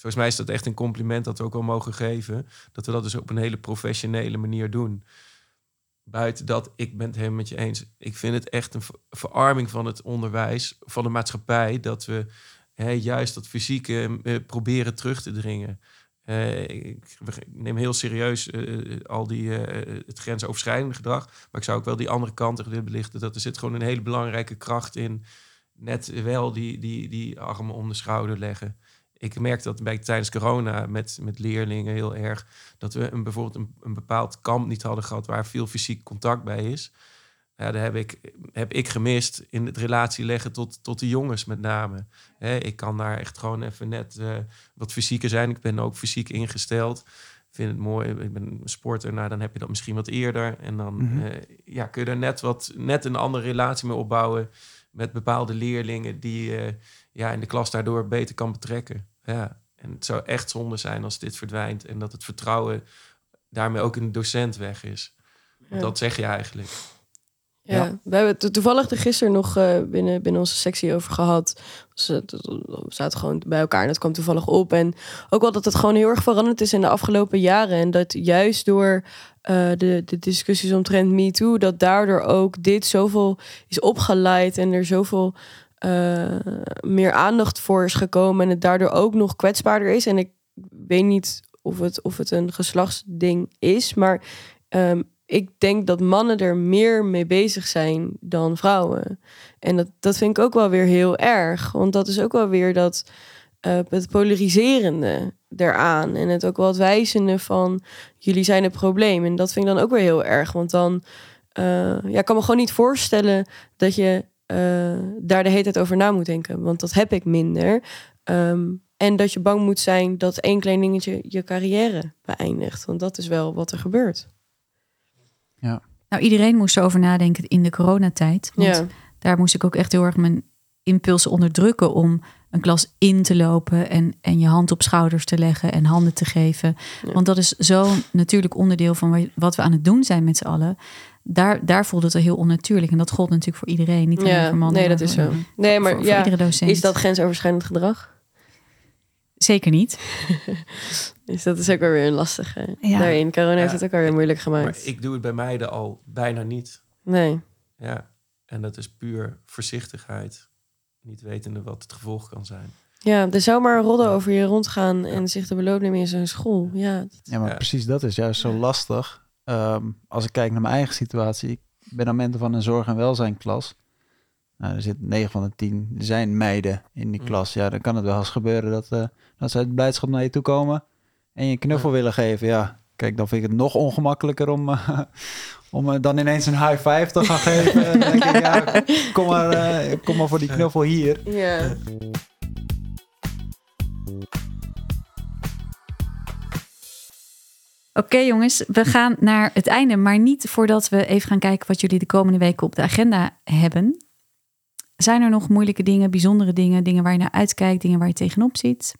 Volgens mij is dat echt een compliment dat we ook wel mogen geven. Dat we dat dus op een hele professionele manier doen. Buiten dat, ik ben het helemaal met je eens. Ik vind het echt een ver- verarming van het onderwijs, van de maatschappij, dat we hè, juist dat fysieke eh, proberen terug te dringen. Eh, ik, neem heel serieus eh, al die, het grensoverschrijdende gedrag. Maar ik zou ook wel die andere kant willen belichten. Dat er zit gewoon een hele belangrijke kracht in. Net wel die, die, die armen om de schouder leggen. Ik merk dat bij, tijdens corona met, met leerlingen heel erg. Dat we een, bijvoorbeeld een, een bepaald kamp niet hadden gehad waar veel fysiek contact bij is. Ja, daar heb ik, heb ik gemist in het relatie leggen tot, tot de jongens met name. Ik kan daar echt gewoon even net eh, wat fysieker zijn. Ik ben ook fysiek ingesteld. Ik vind het mooi. Ik ben een sporter. Nou, dan heb je dat misschien wat eerder. En dan Mhm. eh, ja, kun je er net, wat, net een andere relatie mee opbouwen. Met bepaalde leerlingen die je ja, in de klas daardoor beter kan betrekken. Ja. En het zou echt zonde zijn als dit verdwijnt. En dat het vertrouwen daarmee ook in de docent weg is. Want Ja. dat zeg je eigenlijk. Ja, Ja. we hebben het toevallig er gisteren nog eh, binnen, binnen onze sectie over gehad. Dus, eh, we zaten gewoon bij elkaar en dat kwam toevallig op. En ook wel dat het gewoon heel erg veranderd is in de afgelopen jaren. En dat juist door eh, de, de discussies omtrent MeToo, dat daardoor ook dit zoveel is opgeleid en er zoveel eh, meer aandacht voor is gekomen. En het daardoor ook nog kwetsbaarder is. En ik weet niet of het, of het een geslachtsding is, maar ehm, ik denk dat mannen er meer mee bezig zijn dan vrouwen. En dat, dat vind ik ook wel weer heel erg. Want dat is ook wel weer dat eh, het polariserende eraan. En het ook wel het wijzende van jullie zijn het probleem. En dat vind ik dan ook weer heel erg. Want dan eh, ja, ik kan me gewoon niet voorstellen dat je eh, daar de hele tijd over na moet denken. Want dat heb ik minder. Ehm, en dat je bang moet zijn dat één klein dingetje je carrière beëindigt. Want dat is wel wat er gebeurt. Nou, iedereen moest erover nadenken in de coronatijd. Want Ja. daar moest ik ook echt heel erg mijn impulsen onderdrukken om een klas in te lopen en, en je hand op schouders te leggen en handen te geven. Ja. Want dat is zo'n natuurlijk onderdeel van wa- wat we aan het doen zijn met z'n allen. Daar, daar voelt het al heel onnatuurlijk. En dat gold natuurlijk voor iedereen. Niet alleen Ja, voor mannen. nee, dat is zo. Nee, maar voor, voor ja, iedere docent. is dat grensoverschrijdend gedrag? Zeker niet. Dus dat is ook wel weer een lastige. Ja. Daarin, corona heeft het ook alweer moeilijk Maar gemaakt. ik doe het bij meiden al bijna niet. Nee. Ja. En dat is puur voorzichtigheid. Niet wetende wat het gevolg kan zijn. Ja, er zou maar een rodden over je rondgaan en zich te beloop nemen in zo'n school. Ja, dat- Ja, maar Ja. precies dat is juist zo lastig. Ehm, als ik kijk naar mijn eigen situatie. Ik ben aan mentor van een zorg- en welzijnklas. Nou, er zitten 9 van de 10 zijn meiden in die Mm. klas. Ja, dan kan het wel eens gebeuren dat, eh, dat ze uit blijdschap naar je toe komen en je een knuffel willen geven. Ja, kijk, dan vind ik het nog ongemakkelijker om, eh, om eh, dan ineens een high five te gaan geven. Dan denk ik, ja, kom maar, eh, kom maar voor die knuffel hier. ja. Oké jongens, we gaan naar het einde. Maar niet voordat we even gaan kijken wat jullie de komende weken op de agenda hebben. Zijn er nog moeilijke dingen, bijzondere dingen, dingen waar je naar uitkijkt, dingen waar je tegenop ziet?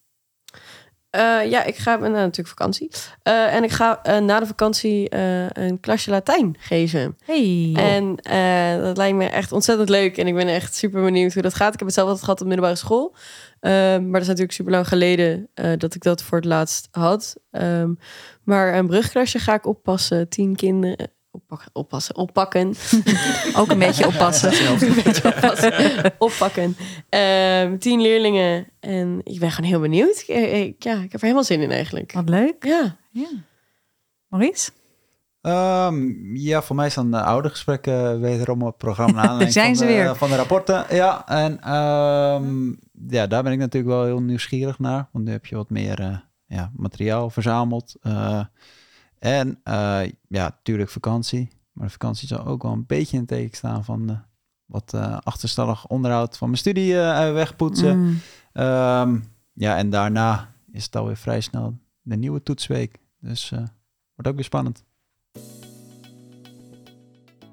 Eh, ja, ik ga nou, natuurlijk vakantie. Eh, en ik ga eh, na de vakantie eh, een klasje Latijn geven. Hey. En eh, dat lijkt me echt ontzettend leuk. En ik ben echt super benieuwd hoe dat gaat. Ik heb het zelf altijd gehad op middelbare school. Ehm, maar dat is natuurlijk super lang geleden eh, dat ik dat voor het laatst had. Ehm, maar een brugklasje ga ik oppassen. Tien kinderen. Oppakken, oppassen, oppakken. Ook een beetje oppassen. Een beetje oppassen. Oppakken. Ehm, tien leerlingen. En ik ben gewoon heel benieuwd. Ik, ik- ja, ik heb er helemaal zin in eigenlijk. Wat leuk. Ja. Ja. Maurice? Ehm, ja, voor mij staan de oude gesprekken wederom op het programma. aanleiding Zijn van ze de, weer. Van de rapporten, ja. En ehm, ja, daar ben ik natuurlijk wel heel nieuwsgierig naar. Want nu heb je wat meer eh, ja, materiaal verzameld. Eh, en eh, ja, natuurlijk vakantie. Maar de vakantie zal ook wel een beetje in teken staan van wat eh, achterstallig onderhoud van mijn studie wegpoetsen. Mm. Ehm, ja, en daarna is het alweer vrij snel de nieuwe toetsweek. Dus wordt ook weer spannend.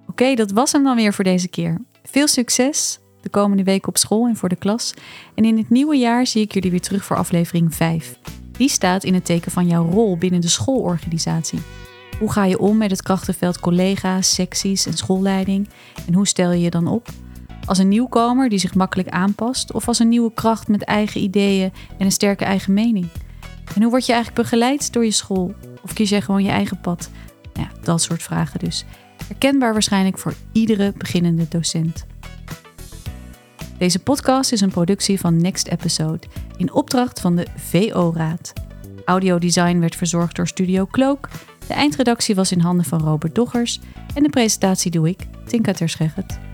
Oké, dat was hem dan weer voor deze keer. Veel succes de komende weken op school en voor de klas. En in het nieuwe jaar zie ik jullie weer terug voor aflevering 5. Die staat in het teken van jouw rol binnen de schoolorganisatie. Hoe ga je om met het krachtenveld collega's, secties en schoolleiding? En hoe stel je je dan op? Als een nieuwkomer die zich makkelijk aanpast of als een nieuwe kracht met eigen ideeën en een sterke eigen mening? En hoe word je eigenlijk begeleid door je school? Of kies jij gewoon je eigen pad? Nou ja, dat soort vragen dus. Herkenbaar waarschijnlijk voor iedere beginnende docent. Deze podcast is een productie van Next Episode in opdracht van de VO-raad. Audiodesign werd verzorgd door Studio Cloak. De eindredactie was in handen van Robert Doggers en de presentatie doe ik, Tinka Terschegget.